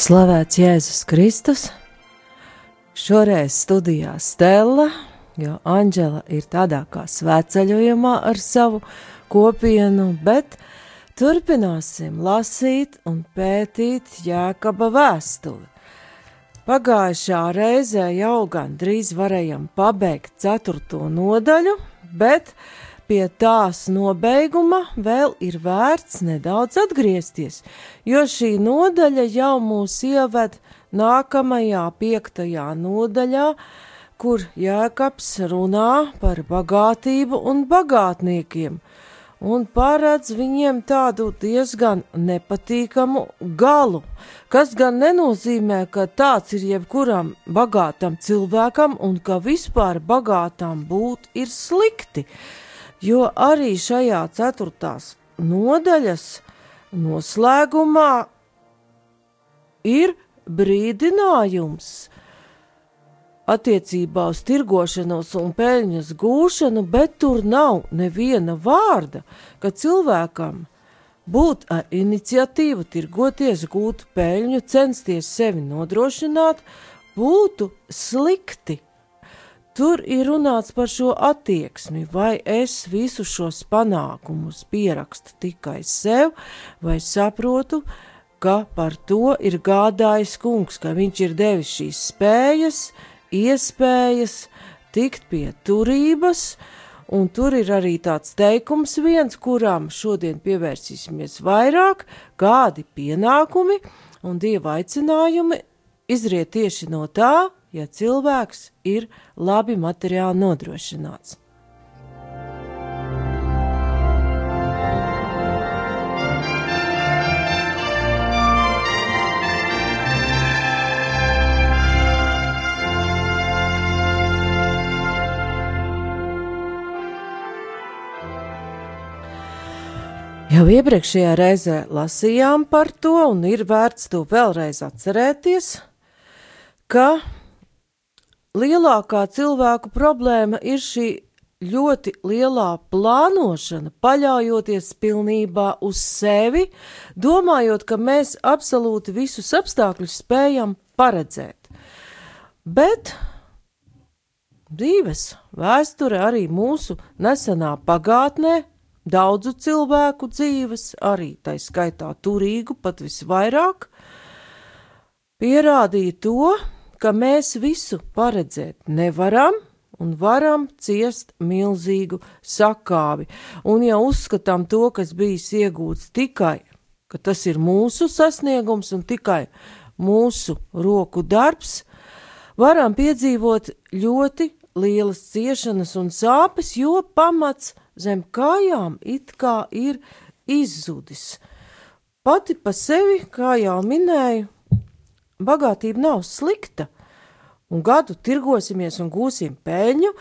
Slavēts Jēzus Kristus! Šoreiz studijā Stela, jo Anģela ir tādā kā svētceļojumā ar savu kopienu, bet turpināsim lasīt un pētīt Jēkaba vēstuli. Pagājušā reizē jau gandrīz varējām pabeigt ceturto nodaļu, bet pie tās nobeiguma vēl ir vērts nedaudz atgriezties, jo šī nodaļa jau mūs ieved nākamajā piektajā nodaļā, kur Jēkabs runā par bagātību un bagātniekiem un paredz viņiem tādu diezgan nepatīkamu galu, kas gan nenozīmē, ka tāds ir jebkuram bagātam cilvēkam un ka vispār bagātām būt ir slikti jo arī šajā ceturtās nodaļas noslēgumā ir brīdinājums attiecībā uz tirgošanos un peļņas gūšanu, bet tur nav neviena vārda, ka cilvēkam būt ar iniciatīvu tirgoties, gūt peļņu, censties sevi nodrošināt, būtu slikti Tur ir runāts par šo attieksmi, vai es visus šos panākumus pierakstu tikai sev, vai saprotu, ka par to ir gādājis kungs, ka viņš ir devis šīs spējas, iespējas tikt pie turības, un tur ir arī tāds teikums viens, kurām šodien pievērsīsimies vairāk, kādi pienākumi un dieva aicinājumi izriet tieši no tā, ja cilvēks ir labi materiāli nodrošināts. Jau iepriekšējā reizē lasījām par to, un ir vērts to vēlreiz atcerēties, ka lielākā cilvēku problēma ir šī ļoti lielā plānošana, paļaujoties pilnībā uz sevi, domājot, ka mēs absolūti visus apstākļus spējam paredzēt. Bet dzīves vēsture arī mūsu nesenā pagātnē, daudzu cilvēku dzīves, arī tai skaitā turīgu pat visvairāk, pierādīja to, ka mēs visu paredzēt nevaram un varam ciest milzīgu sakāvi. Un ja uzskatām to, kas bijis iegūts tikai, ka tas ir mūsu sasniegums un tikai mūsu roku darbs, varam piedzīvot ļoti lielas ciešanas un sāpes, jo pamats zem kājām it kā ir izzudis. Pati pa sevi, kā jau minēju, bagātība nav slikta, un gadu tirgosimies un gūsim peļņu,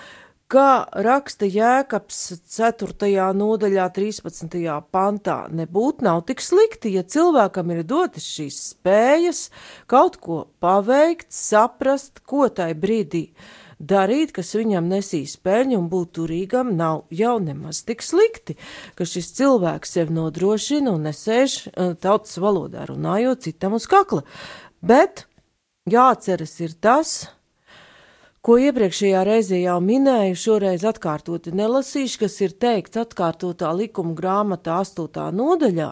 kā raksta Jēkabs 4. nodaļā, 13. pantā, nebūtu nav tik slikti, ja cilvēkam ir dotas šīs spējas kaut ko paveikt, saprast, ko tai brīdī darīt, kas viņam nesīs peļņu un būt turīgam, nav jau nemaz tik slikti, ka šis cilvēks sev nodrošina un nesēž eh, tautas valodā runājot citam uz kakla. Bet jāatceras ir tas, ko iepriekšējā reizē jau minēju, šoreiz atkārtoti nelasīšu, kas ir teikts atkārtotā likuma grāmatā 8. nodaļā.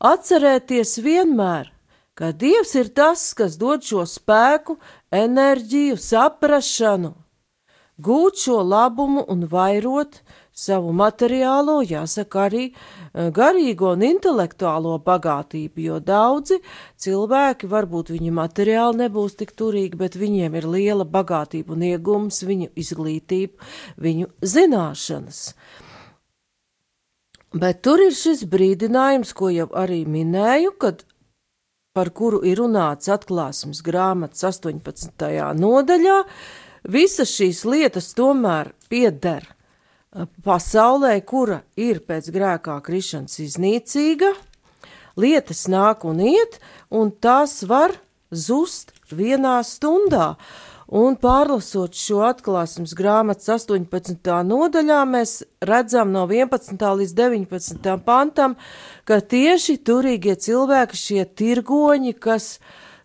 Atcerēties vienmēr, ka Dievs ir tas, kas dod šo spēku, enerģiju, saprašanu, gūt šo labumu un vairot savu materiālo, jāsaka arī e, garīgo un intelektuālo bagātību, jo daudzi cilvēki, varbūt viņi materiāli nebūs tik turīgi, bet viņiem ir liela bagātība un iegums, viņu izglītība, viņu zināšanas. Bet tur ir šis brīdinājums, ko jau arī minēju, kad par kuru ir runāts atklāsmes grāmatas 18. nodaļā, visas šīs lietas tomēr pieder pasaulē, kura ir pēc grēkā krišanas iznīcīga, lietas nāk un iet, un tās var zust vienā stundā. Un pārlasot šo atklāsmes grāmatas 18. nodaļā, mēs redzam no 11. līdz 19. pantam, ka tieši turīgie cilvēki, šie tirgoņi, kas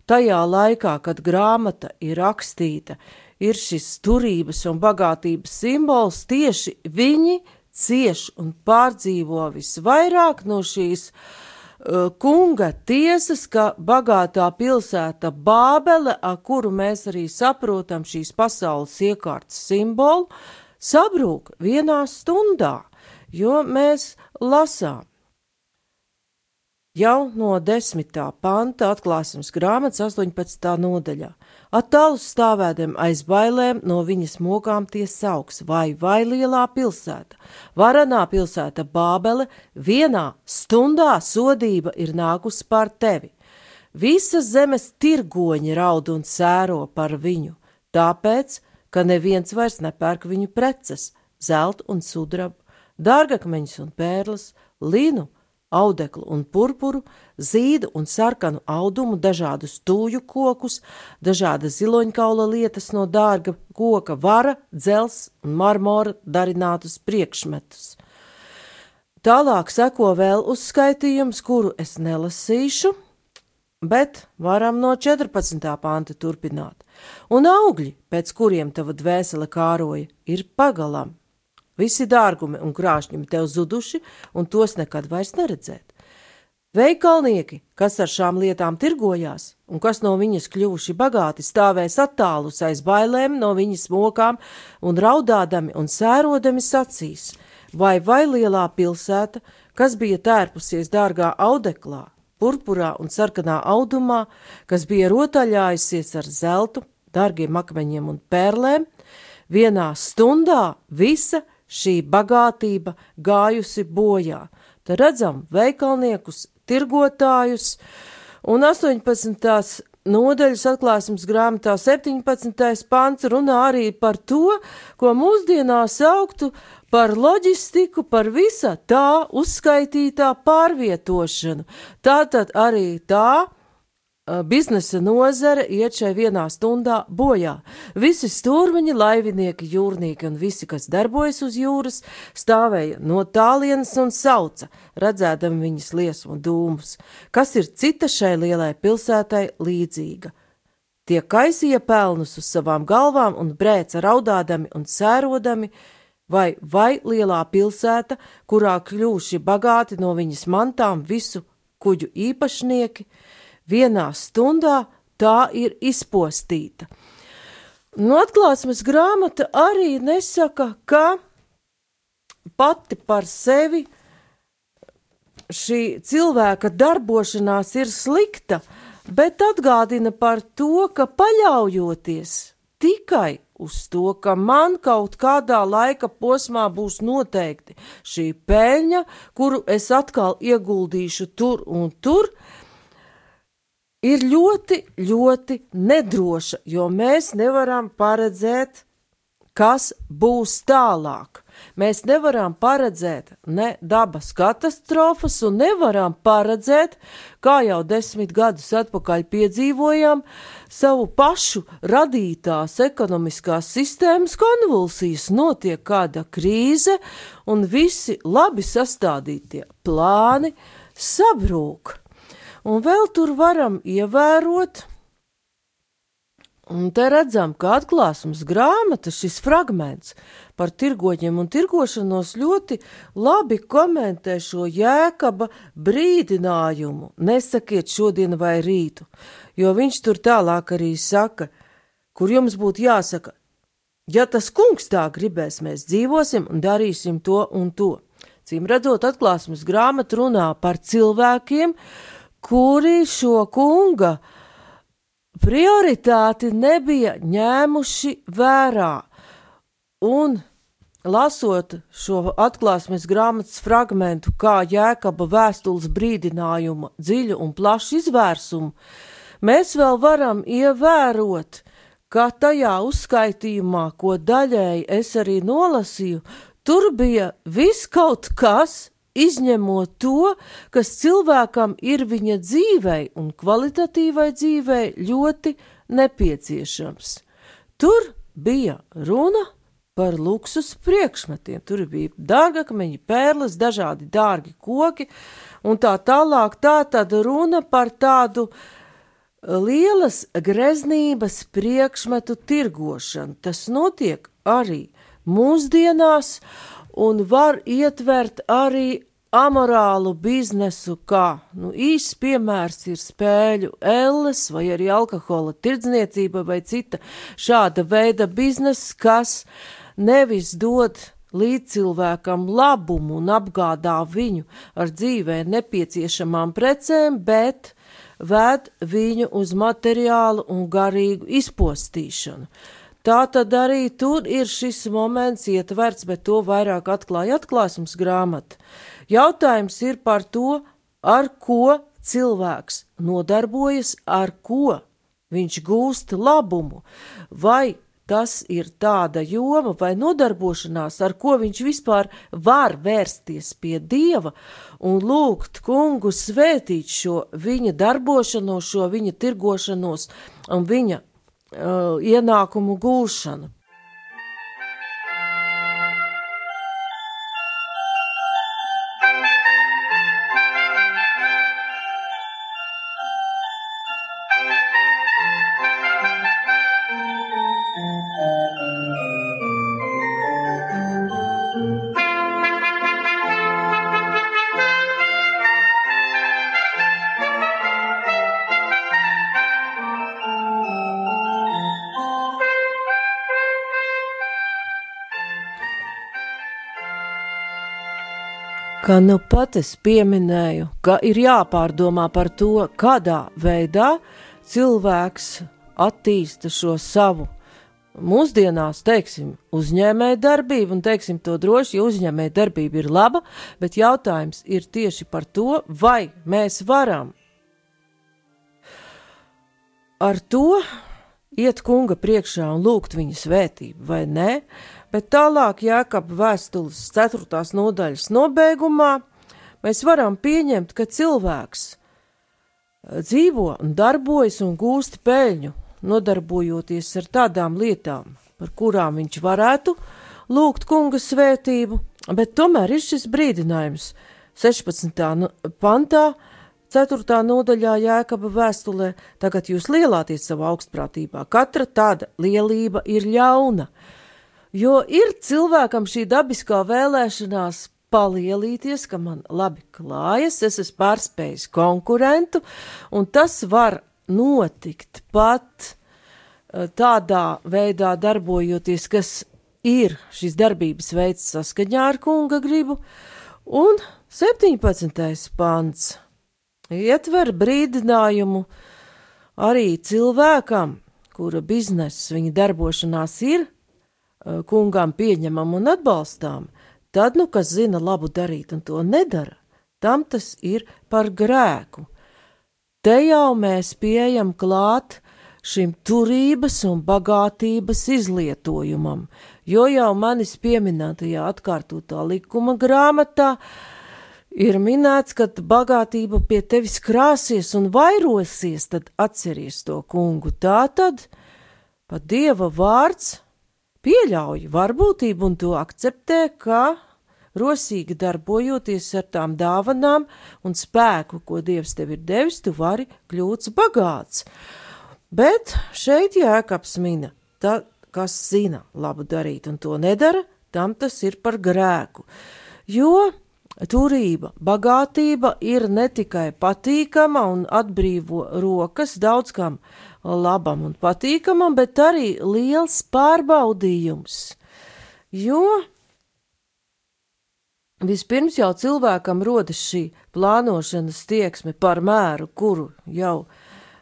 tajā laikā, kad grāmata ir rakstīta, ir šis turības un bagātības simbols, tieši viņi cieš un pārdzīvo visvairāk no šīs uh, kunga tiesas, ka bagātā pilsēta Bābele, ar kuru mēs arī saprotam šīs pasaules iekārtas simbolu, sabrūk vienā stundā, jo mēs lasām jau no desmitā panta atklāsmes grāmatas 18. nodaļā. Attālu stāvēdam aiz bailēm no viņas mokām tie sauks, vai vai lielā pilsēta, varanā pilsēta Bābele, vienā stundā sodība ir nākusi pār tevi. Visas zemes tirgoņi raud un sēro par viņu, tāpēc, ka neviens vairs nepērk viņu preces, zeltu un sudrabu, dārgakmeņus un pērles, linu, audeklu un purpuru, zīdu un sarkanu audumu, dažādus tūju kokus, dažādas ziloņkaula lietas no dārga koka, vara, dzels un marmora darinātus priekšmetus. Tālāk seko vēl uzskaitījums, kuru es nelasīšu, bet varam no 14. panta turpināt. Un augļi, pēc kuriem tava dvēsele kāroja, ir pagalam Visi dārgumi un krāšņumi tev zuduši, un tos nekad vairs neredzēt. Veikalnieki, kas ar šām lietām tirgojās, un kas no viņas kļuvuši bagāti, stāvēs attālus aiz bailēm no viņas mokām, un raudādami un sērodami sacīs, vai vai lielā pilsēta, kas bija tērpusies dārgā audeklā, purpurā un sarkanā audumā, kas bija rotaļājusies ar zeltu, dārgiem akmeņiem un pērlēm, vienā stundā visa šī bagātība gājusi bojā. Te redzam veikalniekus, tirgotājus, un 18. nodaļas atklāsmes grāmatā 17. pants runā arī par to, ko mūsdienās augtu par loģistiku, par visa tā uzskaitītā pārvietošanu. Tātad arī tā, biznesa nozare iet šai vienā stundā bojā. Visi stūrmiņi, laivinieki, jūrnieki un visi, kas darbojas uz jūras, stāvēja no tālienes un sauca, redzēdami viņas liesmu dūmus, kas ir cita šai lielai pilsētai līdzīga. Tie kaisīja pelnus uz savām galvām un brēca raudādami un sērodami, vai vai lielā pilsēta, kurā kļūši bagāti no viņas mantām visu kuģu īpašnieki, vienā stundā tā ir izpostīta. Nu, atklāsmes grāmata arī nesaka, ka pati par sevi šī cilvēka darbošanās ir slikta, bet atgādina par to, ka paļaujoties tikai uz to, ka man kaut kādā laika posmā būs noteikti šī peļņa, kuru es atkal ieguldīšu tur un tur, ir ļoti, ļoti nedroša, jo mēs nevaram paredzēt, kas būs tālāk. Mēs nevaram paredzēt ne dabas katastrofas, un nevaram paredzēt, kā jau desmit gadus atpakaļ piedzīvojām, savu pašu radītās ekonomiskās sistēmas konvulsijas. Notiek kāda krīze, un visi labi sastādītie plāni sabrūk. Un vēl tur varam ievērot, un te redzam, ka atklāsmes grāmata šis fragments par tirgoņiem un tirgošanos ļoti labi komentē šo jēkaba brīdinājumu. Nesakiet šodien vai rītu, jo viņš tur tālāk arī saka, kur jums būtu jāsaka, ja tas kungs tā gribēs, mēs dzīvosim un darīsim to un to. Cīm redzot, atklāsmes grāmata runā par cilvēkiem, kuri šo kunga prioritāti nebija ņēmuši vērā. Un lasot šo atklāsmes grāmatas fragmentu, kā jēkaba vēstules brīdinājuma dziļu un plašu izvērsumu, mēs vēl varam ievērot, ka tajā uzskaitījumā, ko daļēji es arī nolasīju, tur bija viss kaut kas, izņemot to, kas cilvēkam ir viņa dzīvei un kvalitatīvai dzīvei ļoti nepieciešams. Tur bija runa par luksus priekšmetiem. Tur bija dārgakmeņi, pērles, dažādi dārgi koki un tā tālāk. Tā tad runa par tādu lielas greznības priekšmetu tirgošanu. Tas notiek arī mūsdienās un var ietvert arī amorālu biznesu, kā nu, īsts piemērs ir spēļu elles, vai arī alkohola tirdzniecība, vai cita šāda veida biznesa, kas nevis dod līdz cilvēkam labumu un apgādā viņu ar dzīvē nepieciešamām precēm, bet ved viņu uz materiālu un garīgu izpostīšanu. Tā tad arī tur ir šis moments ietverts, bet to vairāk atklāja atklāsums grāmata. Jautājums ir par to, ar ko cilvēks nodarbojas, ar ko viņš gūst labumu, vai tas ir tāda joma vai nodarbošanās, ar ko viņš vispār var vērsties pie Dieva un lūgt kungu svētīt šo viņa darbošanos, šo viņa tirgošanos un viņa ienākumu gūšanu. Kā nu pat es pieminēju, ka ir jāpārdomā par to, kādā veidā cilvēks attīsta šo savu mūsdienās, teiksim, uzņēmēja darbību, un teiksim to droši, ja uzņēmēja darbība ir laba, bet jautājums ir tieši par to, vai mēs varam ar to iet kunga priekšā un lūgt viņa svētību, vai nē, bet tālāk Jēkab vēstules 4. nodaļas nobeigumā mēs varam pieņemt, ka cilvēks eh, dzīvo un darbojas un gūst peļņu, nodarbojoties ar tādām lietām, par kurām viņš varētu lūgt kunga svētību, bet tomēr ir šis brīdinājums 16. pantā, 4. nodaļā Jēkaba vēstulē, tagad jūs lielāties savā augstprātībā, katra tāda lielība ir ļauna, jo ir cilvēkam šī dabiskā vēlēšanās palielīties, ka man labi klājas, es esmu pārspējis konkurentu, un tas var notikt pat eh, tādā veidā darbojoties, kas ir šīs darbības veids saskaņā ar kunga gribu, un 17. pants ietver brīdinājumu arī cilvēkam, kura biznesa, viņa darbošanās ir eh, kungām pieņemama un atbalstām, tad, nu, kas zina labu darīt un to nedara, tam tas ir par grēku. Te jau mēs pieejam klāt šim turības un bagātības izlietojumam, jo jau manis pieminētajā atkārtotā likuma grāmatā ir minēts, ka bagātība pie tevis krāsies un vairosies, tad atceries to kungu. Tā tad pat dieva vārds pieļauj varbūtību un to akceptē, ka rosīgi darbojoties ar tām dāvanām un spēku, ko dievs tev ir devis, tu vari kļūt bagāts. Bet šeit jēkabs mina, tā, kas zina labu darīt un to nedara, tam tas ir par grēku. Jo Turība, bagātība ir ne tikai patīkama un atbrīvo rokas daudz kam labam un patīkamam, bet arī liels pārbaudījums. Jo vispirms jau cilvēkam rodas šī plānošanas tieksme par mēru, kuru jau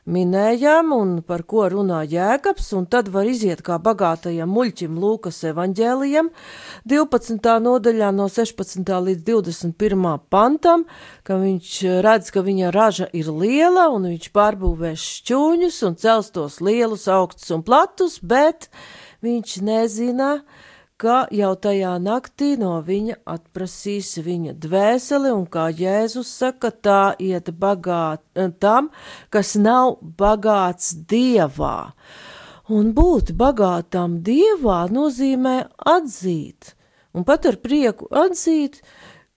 minējām un par ko runā Jēkabs, un tad var iziet kā bagātajam muļķim Lūkas evaņģēlijam, 12. nodaļā no 16. līdz 21. pantam, ka viņš redz, ka viņa raža ir liela, un viņš pārbūvēs šķūņus un cels tos lielus, augstus un platus, bet viņš nezina, ka jau tajā naktī no viņa atprasīs viņa dvēseli, un kā Jēzus saka, tā iet bagāt tam, kas nav bagāts dievā. Un būt bagātām dievā nozīmē atzīt, un pat ar prieku atzīt,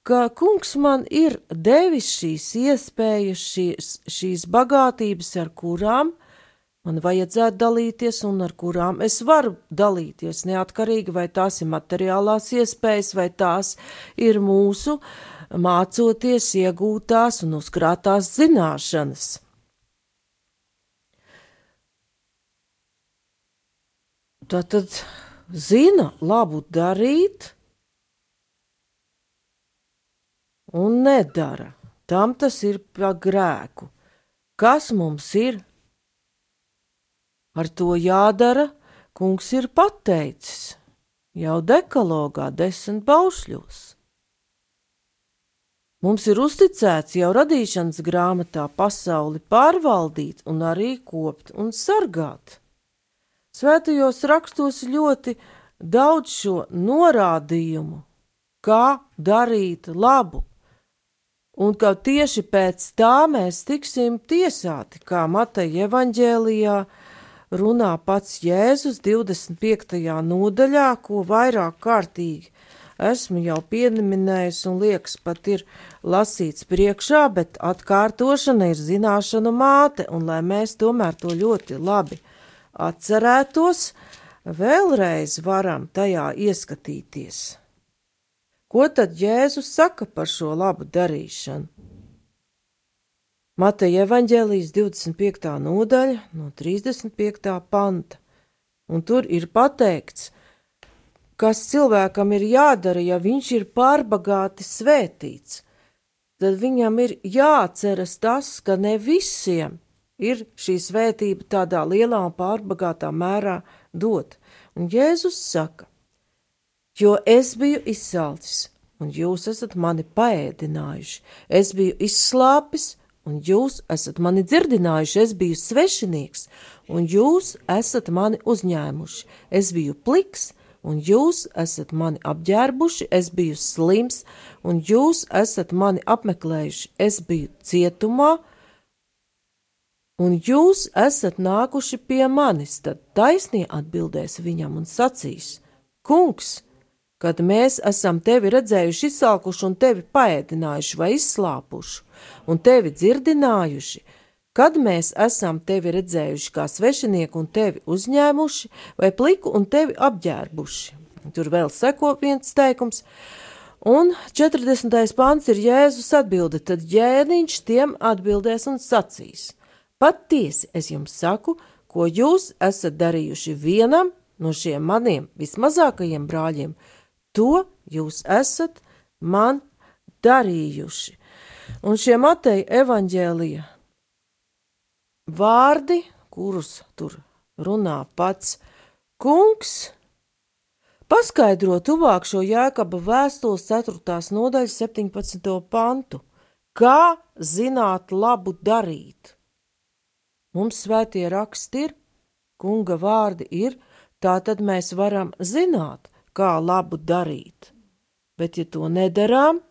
ka kungs man ir devis šīs iespējas, šīs, šīs bagātības, ar kurām man vajadzētu dalīties un ar kurām es varu dalīties, neatkarīgi vai tās ir materiālās iespējas, vai tās ir mūsu mācoties iegūtās un uzkrātās zināšanas. Tātad zina labu darīt un nedara. Tam tas ir pa grēku. Kas mums ir Ar to jādara, kungs ir pateicis, jau dekalogā desmit baušļos. Mums ir uzticēts jau radīšanas grāmatā pasauli pārvaldīt un arī kopt un sargāt. Svētajos rakstos ļoti daudz šo norādījumu, kā darīt labu, un ka tieši pēc tā mēs tiksim tiesāti, kā Mateja evaņģēlijā runā pats Jēzus 25. nodaļā, ko vairāk kārtīgi esmu jau pieminējis un liekas pat ir lasīts priekšā, bet atkārtošana ir zināšanu māte, un lai mēs tomēr to ļoti labi atcerētos, vēlreiz varam tajā ieskatīties. Ko tad Jēzus saka par šo labu darīšanu? Mateja evaņģēlijas 25. nodaļa no 35. panta, un tur ir pateikts, kas cilvēkam ir jādara, ja viņš ir pārbagāti svētīts, tad viņam ir jāatceras tas, ka ne visiem ir šī svētība tādā lielā un pārbagātā mērā dot. Un Jēzus saka, jo es biju izsalcis, un jūs esat mani paēdinājuši, es biju izslāpis, un jūs esat mani dzirdinājuši, es biju svešinieks, un jūs esat mani uzņēmuši, es biju pliks, un jūs esat mani apģērbuši, es biju slims, un jūs esat mani apmeklējuši, es biju cietumā, un jūs esat nākuši pie manis, tad taisnie atbildēs viņam un sacīs: Kungs, kad mēs esam tevi redzējuši izsalkuši un tevi paēdinājuši vai izslāpuši, un tevi dzirdinājuši, kad mēs esam tevi redzējuši kā svešinieku un tevi uzņēmuši, vai pliku un tevi apģērbuši. Tur vēl seko viens teikums, un 40. pāns ir Jēzus atbilde, tad ģēniņš tiem atbildēs un sacīs: Patiesi es jums saku, ko jūs esat darījuši vienam no šiem maniem vismazākajiem brāļiem, To jūs esat man darījuši. Un šie Mateja evaņģēlija vārdi, kurus tur runā pats kungs, paskaidro tuvāk šo jēkaba vēstules 4. nodaļas 17. pantu. Kā zināt labu darīt? Mums svētie raksti ir, kunga vārdi ir, tā tad mēs varam zināt, kā labu darīt. Bet, ja to nedarām,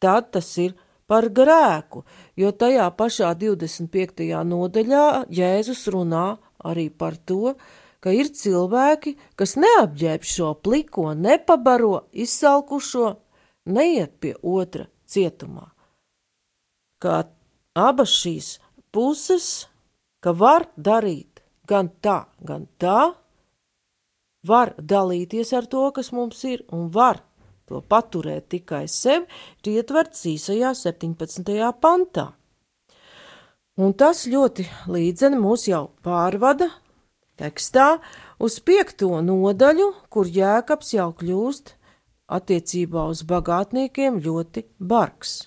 tad tas ir par grēku, jo tajā pašā 25. nodaļā Jēzus runā arī par to, ka ir cilvēki, kas neapģērb šo pliko, nepabaro izsalkušo, neiet pie otra cietumā. Kā abas šīs puses, ka var darīt gan tā, gan tā, var dalīties ar to, kas mums ir, un var to paturēt tikai sev, ir ietverts īsajā 17. pantā. Un tas ļoti līdzeni mūs jau pārvada tekstā uz piekto nodaļu, kur jēkabs jau kļūst attiecībā uz bagātniekiem ļoti bargs.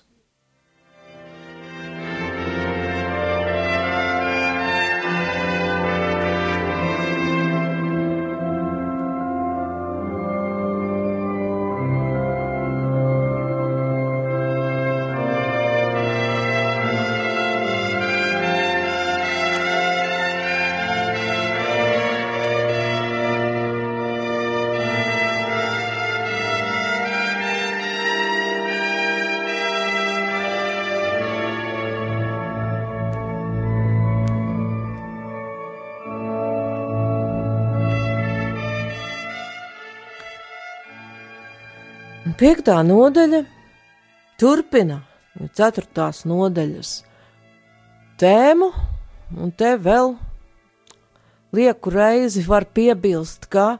Piektā nodaļa turpina ceturtās nodaļas tēmu, un te vēl lieku reizi var piebilst, ka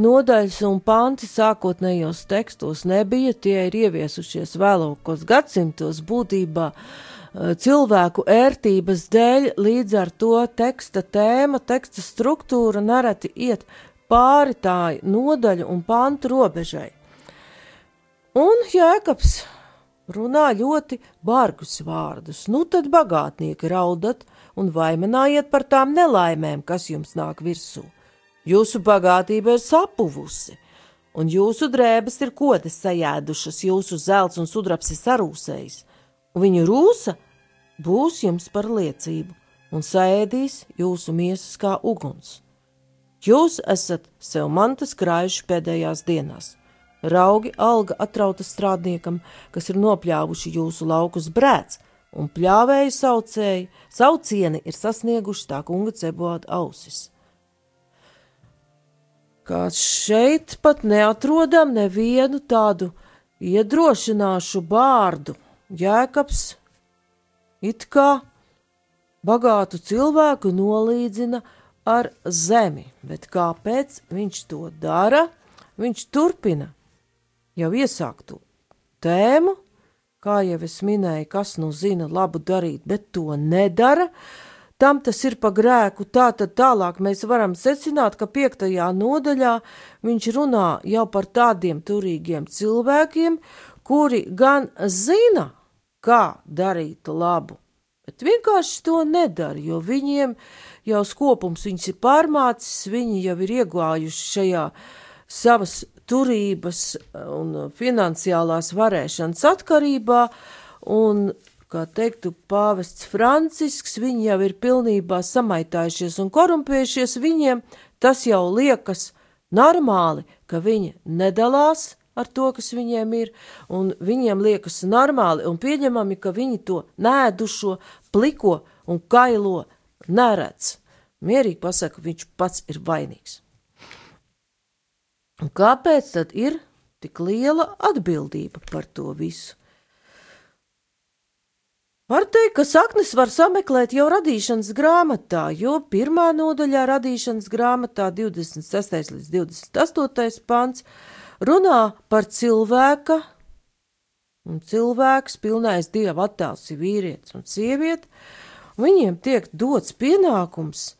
nodaļas un panti sākotnējos tekstos nebija, tie ir ieviesušies vēlākos gadsimtos būtībā eh, cilvēku ērtības dēļ, līdz ar to teksta tēma, teksta struktūra nereti iet pāri tā nodaļu un pantu robežai. Un Jēkabs runā ļoti bargus vārdus, nu tad bagātnieki raudat, un vaimanājiet par tām nelaimēm, kas jums nāk virsū. Jūsu bagātība ir sapuvusi, un jūsu drēbes ir kodas sajēdušas, jūsu zelts un sudrabs ir sarūsējis, un viņu rūsa būs jums par liecību, un saēdīs jūsu miesas kā uguns. Jūs esat sev mantas krājuši pēdējās dienās. Raugi alga atrauta strādniekam, kas ir nopļāvuši jūsu laukus brēc, un pļāvēju saucēji, saucieni ir sasnieguši tā kunga cebota ausis. Kā šeit pat neatrodam nevienu tādu iedrošināšu vārdu, jēkabs it kā bagātu cilvēku nolīdzina ar zemi, bet kāpēc viņš to dara? Viņš turpina jau iesāktu tēmu, kā jau es minēju, kas nu zina labu darīt, bet to nedara, tam tas ir pa grēku. Tā tad tālāk mēs varam secināt, ka piektajā nodaļā viņš runā jau par tādiem turīgiem cilvēkiem, kuri gan zina, kā darīt labu, bet vienkārši to nedara, jo viņiem jau skopums viņus ir pārmācis, viņi jau ir iegājuši šajā savas turības un finansiālās varēšanas atkarībā, un, kā teiktu pāvests Francisks, viņi jau ir pilnībā samaitājušies un korumpējušies, viņiem tas jau liekas normāli, ka viņi nedalās ar to, kas viņiem ir, un viņiem liekas normāli un pieņemami, ka viņi to nēdušo, pliko un kailo neredz. Mierīgi pasaka, viņš pats ir vainīgs. Un kāpēc tad ir tik liela atbildība par to visu? Var teikt, ka saknes var sameklēt jau radīšanas grāmatā, jo pirmā nodaļā radīšanas grāmatā 26. līdz 28. pants runā par cilvēka, un cilvēks, pilnais dieva attēls ir vīrietis un sieviete, viņiem tiek dots pienākums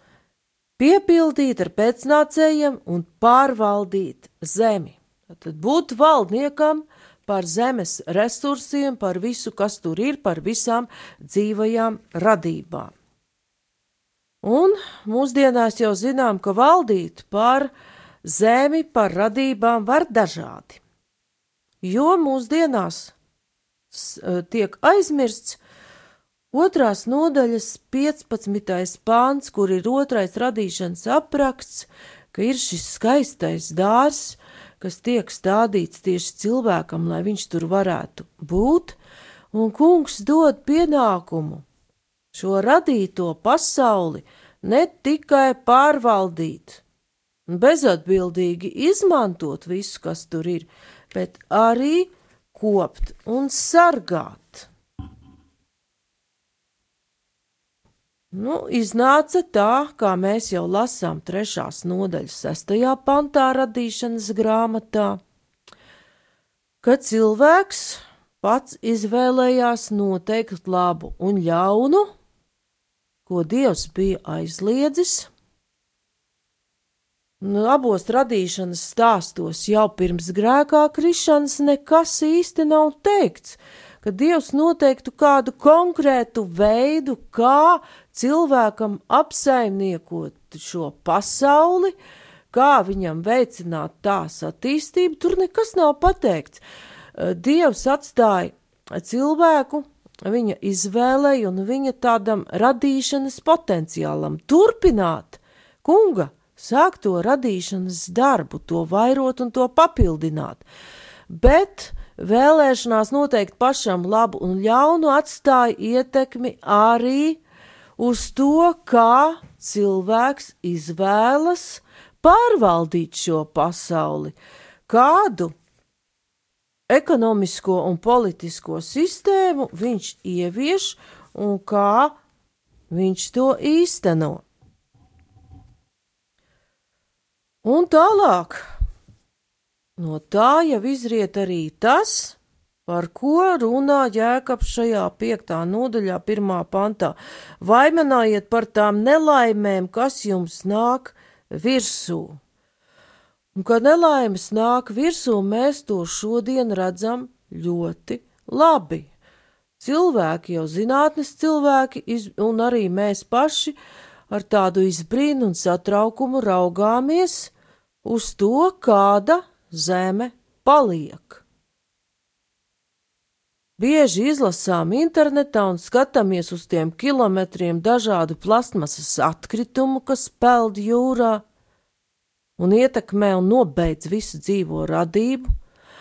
piepildīt ar pēcnācējiem un pārvaldīt zemi. Tad būt valdniekam par zemes resursiem, par visu, kas tur ir, par visām dzīvajām radībām. Un mūsdienās jau zinām, ka valdīt par zemi, par radībām var dažādi. Jo mūsdienās tiek aizmirsts, Otrās nodaļas 15. pāns, kur ir otrais radīšanas apraksts, ka ir šis skaistais dārs, kas tiek stādīts tieši cilvēkam, lai viņš tur varētu būt, un kungs dod pienākumu šo radīto pasauli ne tikai pārvaldīt, bezatbildīgi izmantot visu, kas tur ir, bet arī kopt un sargāt. Nu, iznāca tā, kā mēs jau lasām trešās nodaļas sestajā pantā radīšanas grāmatā, ka cilvēks pats izvēlējās noteikt labu un ļaunu, ko Dievs bija aizliedzis. Nu, abos radīšanas stāstos jau pirms grēkā krišanas nekas īsti nav teikts, ka Dievs noteiktu kādu konkrētu veidu, kā cilvēkam apsaimniekot šo pasauli, kā viņam veicināt tās attīstību, tur nekas nav pateikts. Eh, Dievs atstāja cilvēku viņa izvēlei un viņa tādam radīšanas potenciālam turpināt kunga sākto radīšanas darbu, to vairot un to papildināt. Bet vēlēšanās noteikt pašam labu un ļaunu atstāja ietekmi arī uz to, kā cilvēks izvēlas pārvaldīt šo pasauli, kādu ekonomisko un politisko sistēmu viņš ievieš un kā viņš to īsteno. Un tālāk, no tā jau izriet arī tas, par ko runā Jēkabs šajā piektā nodaļā, pirmā pantā. Vaimanājiet par tām nelaimēm, kas jums nāk virsū. Un, kad nelaimes nāk virsū, mēs to šodien redzam ļoti labi. Cilvēki, jau zinātnes cilvēki, iz, un arī mēs paši ar tādu izbrīnu un satraukumu raugāmies uz to, kāda zeme paliek. Bieži izlasām internetā un skatāmies uz tiem kilometriem dažādu plasmasas atkritumu, kas peld jūrā un ietekmē un nobeidz visu dzīvo radību,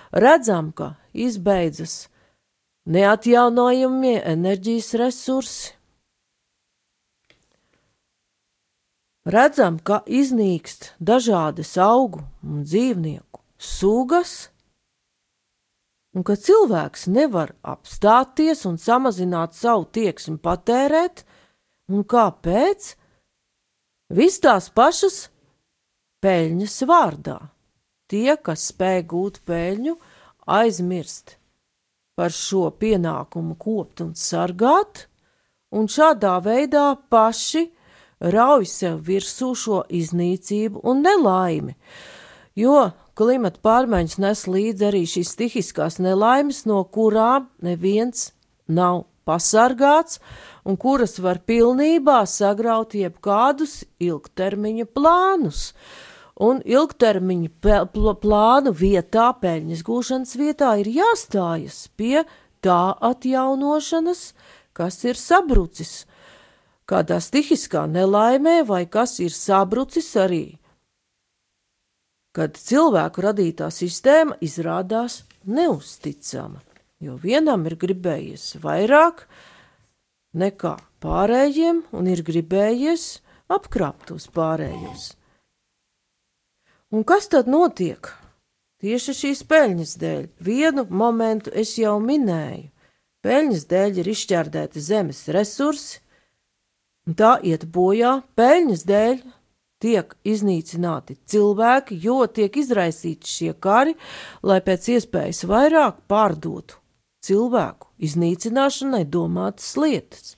redzam, ka izbeidzas neatjaunojamie enerģijas resursi. Redzam, ka iznīkst dažādas augu un dzīvnieku sugas, un ka cilvēks nevar apstāties un samazināt savu tieksmi patērēt, un kāpēc? Viss tās pašas peļņas vārdā. Tie, kas spēj gūt peļņu, aizmirst par šo pienākumu kopt un sargāt, un šādā veidā paši rauj sev virsū šo iznīcību un nelaimi, jo klimata pārmaiņas nes līdzi arī šīs stihiskās nelaimes, no kurām neviens nav pasargāts un kuras var pilnībā sagraut jebkādus ilgtermiņa plānus. Un ilgtermiņa plānu vietā, peļņas gūšanas vietā, ir jāstājas pie tā atjaunošanas, kas ir sabrucis, kādā stihiskā nelaimē, vai kas ir sabrucis arī, kad cilvēku radītā sistēma izrādās neusticama, jo vienam ir gribējies vairāk nekā pārējiem, un ir gribējies apkrāpt tos pārējos. Un kas tad notiek? Tieši šīs peļņas dēļ. Vienu momentu es jau minēju. Peļņas dēļ ir izšķērdēti zemes resursi, un tā iet bojā. Peļņas dēļ tiek iznīcināti cilvēki, jo tiek izraisīti šie kari, lai pēc iespējas vairāk pārdotu cilvēku iznīcināšanai domātas lietas.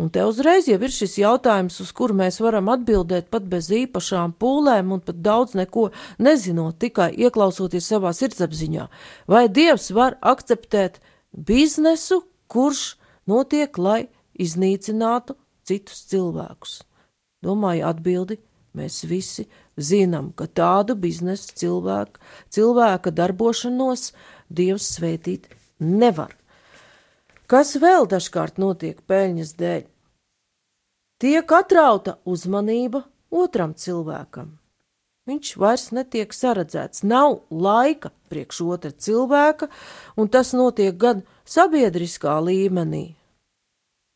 Un te uzreiz jau ir šis jautājums, uz kuru mēs varam atbildēt pat bez īpašām pūlēm un pat daudz neko nezinot, tikai ieklausoties savā sirdsapziņā. Vai Dievs var akceptēt biznesu, kurš notiek, lai iznīcinātu citus cilvēkus? Domāju, atbildi mēs visi zinām, ka tādu biznesa cilvēku, cilvēka darbošanos Dievs svētīt nevar. Kas vēl dažkārt notiek peļņas dēļ? Tiek atrauta uzmanība otram cilvēkam. Viņš vairs netiek saredzēts, nav laika priekš otra cilvēka, un tas notiek gan sabiedriskā līmenī.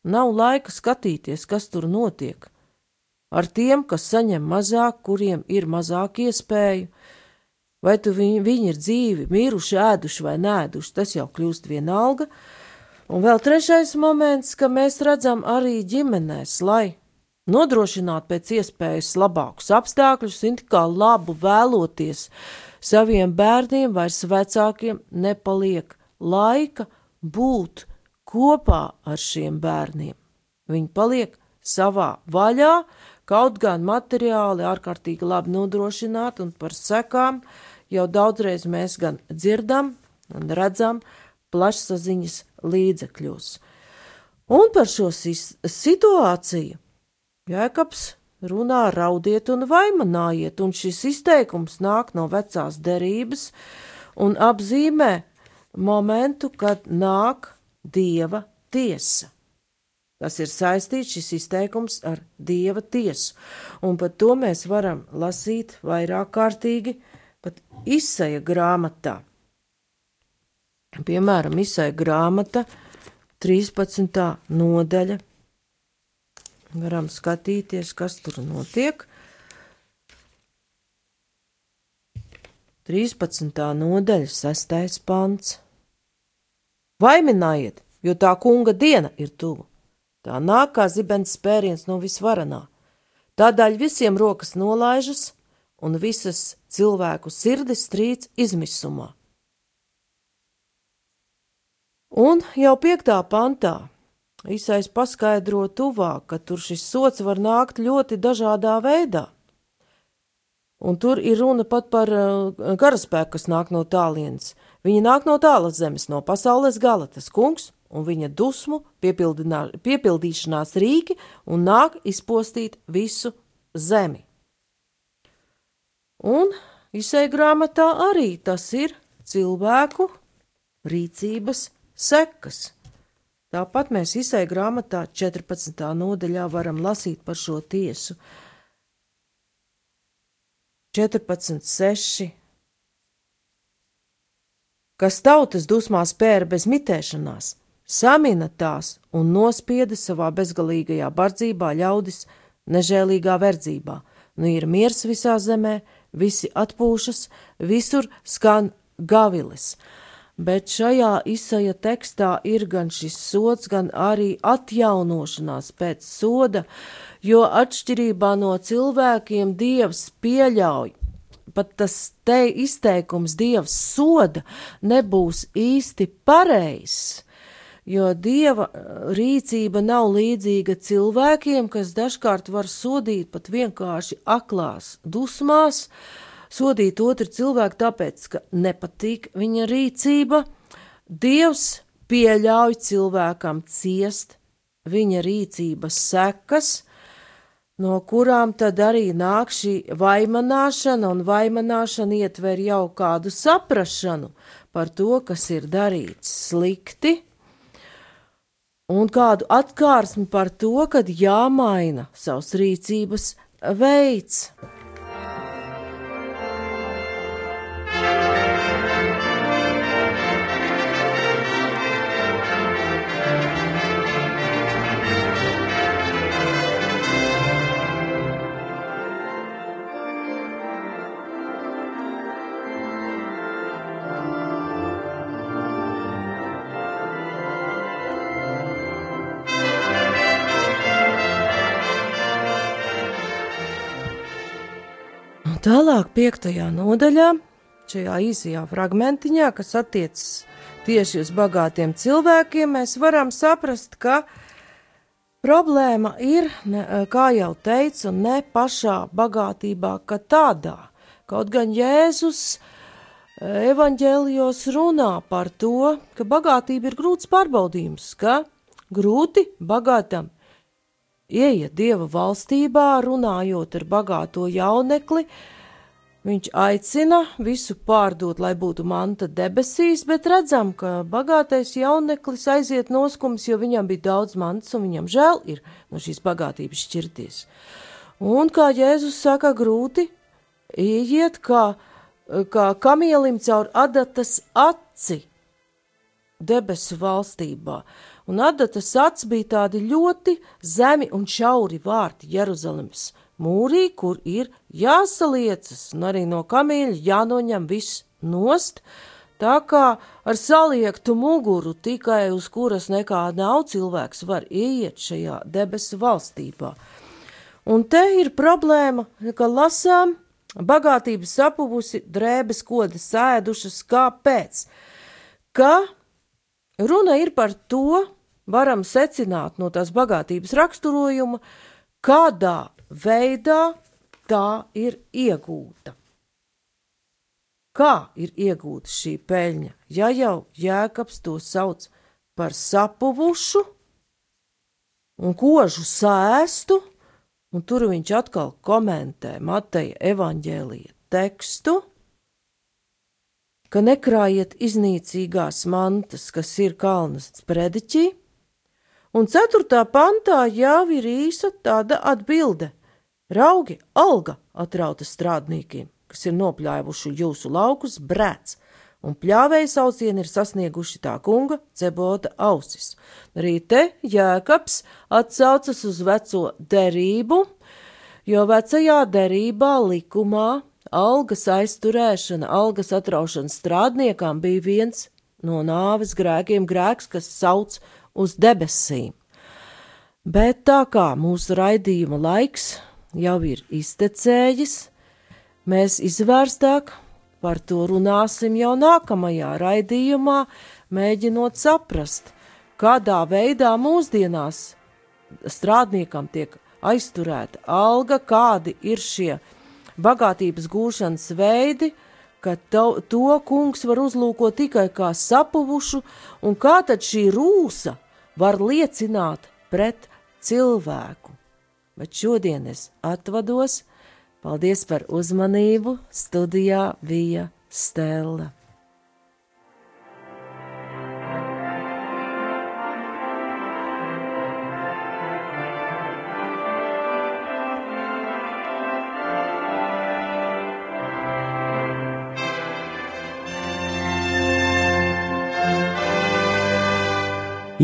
Nav laika skatīties, kas tur notiek. Ar tiem, kas saņem mazāk, kuriem ir mazāk iespēju, vai tu viņi, viņi ir dzīvi, miruši, ēduši vai nēduši, tas jau kļūst vienalga, Un vēl trešais moments, ka mēs redzam arī ģimenēs, lai nodrošinātu pēc iespējas labākus apstākļus, un kā labu vēloties saviem bērniem, vairs vecākiem nepaliek laika būt kopā ar šiem bērniem. Viņi paliek savā vaļā, kaut gan materiāli ārkārtīgi labi nodrošināti, un par sekām jau daudzreiz mēs gan dzirdam un redzam plašsaziņas līdzekļos. Un par šo situāciju Jēkabs runā raudiet un vaimanājiet, un šis izteikums nāk no vecās derības un apzīmē momentu, kad nāk dieva tiesa. Tas ir saistīts šis izteikums ar dieva tiesu, un par to mēs varam lasīt vairāk kārtīgi pat izsaja grāmatā. Piemēram, izsai grāmata, 13. nodaļa. Varam skatīties, kas tur notiek. 13. nodaļa, 6. pants. Vaiminājiet, jo tā kunga diena ir tuvu. Tā nāk kā zibens spēriens no visvarenā. Tādēļ visiem rokas nolaižas un visas cilvēku sirdis strīds izmisumā. Un jau piektā pantā Īsais paskaidro tuvāk, ka tur šis sots var nākt ļoti dažādā veidā. Un tur ir runa pat par uh, karaspēku, kas nāk no tālienes. Viņi nāk no tālas zemes, no pasaules gala, tas kungs un viņa dusmu piepildīšanās rīki un nāk izpostīt visu zemi. Un izsēja grāmatā arī tas ir cilvēku rīcības sekas. Tāpat mēs izsēja grāmatā 14. nodaļā varam lasīt par šo tiesu. 14.6. Kas tautas dusmās pēra bez mitēšanās, samina tās un nospieda savā bezgalīgajā bardzībā ļaudis nežēlīgā verdzībā. Nu ir miers visā zemē, visi atpūšas, visur skan gavilis bet šajā izsaja tekstā ir gan šis sots, gan arī atjaunošanās pēc soda, jo atšķirībā no cilvēkiem Dievs pieļauj. Pat tas te izteikums Dievs soda nebūs īsti pareizs, jo Dieva rīcība nav līdzīga cilvēkiem, kas dažkārt var sodīt pat vienkārši aklās dusmās, sodīt otru cilvēku tāpēc, ka nepatīk viņa rīcība. Dievs pieļauj cilvēkam ciest viņa rīcības sekas, no kurām tad arī nāk šī vaimanāšana, un vaimanāšana ietver jau kādu saprašanu par to, kas ir darīts slikti, un kādu atkārsmi par to, kad jāmaina savs rīcības veids. Tālāk, piektajā nodaļā, šajā īsajā fragmentiņā, kas attiecas tieši uz bagātiem cilvēkiem, mēs varam saprast, ka problēma ir, kā jau teicu, ne pašā bagātībā, kā tādā. Kaut gan Jēzus eh, evaņģēlijos runā par to, ka bagātība ir grūts pārbaudījums, ka grūti bagātam ieiet dieva valstībā, runājot ar bagāto jaunekli, uh, Viņš aicina visu pārdot, lai būtu manta debesīs, bet redzam, ka bagātais jauneklis aiziet noskums, jo viņam bija daudz mantas un viņam žēl ir no šīs bagātības šķirties. Un kā Jēzus saka, grūti ieiet kā, kā kamielim caur adatas aci debesu valstībā. Un adatas acis bija tādi ļoti zemi un šauri vārti Jeruzalemes mūrī, kur ir jāsaliecas, un arī no kamīļa jānoņem viss nost, tā kā ar saliektu muguru tikai uz kuras nekā nav cilvēks var ieiet šajā debesu valstībā. Un te ir problēma, ka lasām bagātības sapuvusi, drēbes kodas sēdušas, kāpēc? Ka runa ir par to, varam secināt no tās bagātības raksturojuma, kādā veidā tā ir iegūta. Kā ir iegūta šī peļņa, ja jau jēkabs to sauc par sapuvušu un kožu sēstu, un tur viņš atkal komentē Mateja evaņģēlija tekstu, ka nekrājiet iznīcīgās mantas, kas ir kalnas sprediķī, un ceturtā pantā jau ir īsa tāda atbilde – Raugi, alga atrauta strādniekiem, kas ir nopļāvuši jūsu laukus brēc, un pļāvēja saucieni ir sasnieguši tā kunga cebota ausis. Arī te jēkabs atsaucas uz veco derību, jo vecajā derībā likumā algas aizturēšana, algas atraušana strādniekam bija viens no nāves grēkiem, grēks, kas sauc uz debesīm. Bet tā kā mūsu raidījuma laiks jau ir iztecējis, mēs izvērstāk par to runāsim jau nākamajā raidījumā, mēģinot saprast, kādā veidā mūsdienās strādniekam tiek aizturēta alga, kādi ir šie bagātības gūšanas veidi, ka to, to kungs var uzlūkot tikai kā sapuvušu, un kā tad šī rūsa var liecināt pret cilvēku. Bet šodien es atvados, paldies par uzmanību, studijā bija Stela.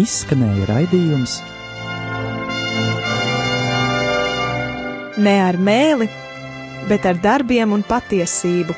izskanēja raidījums Ne ar mēli, bet ar darbiem un patiesību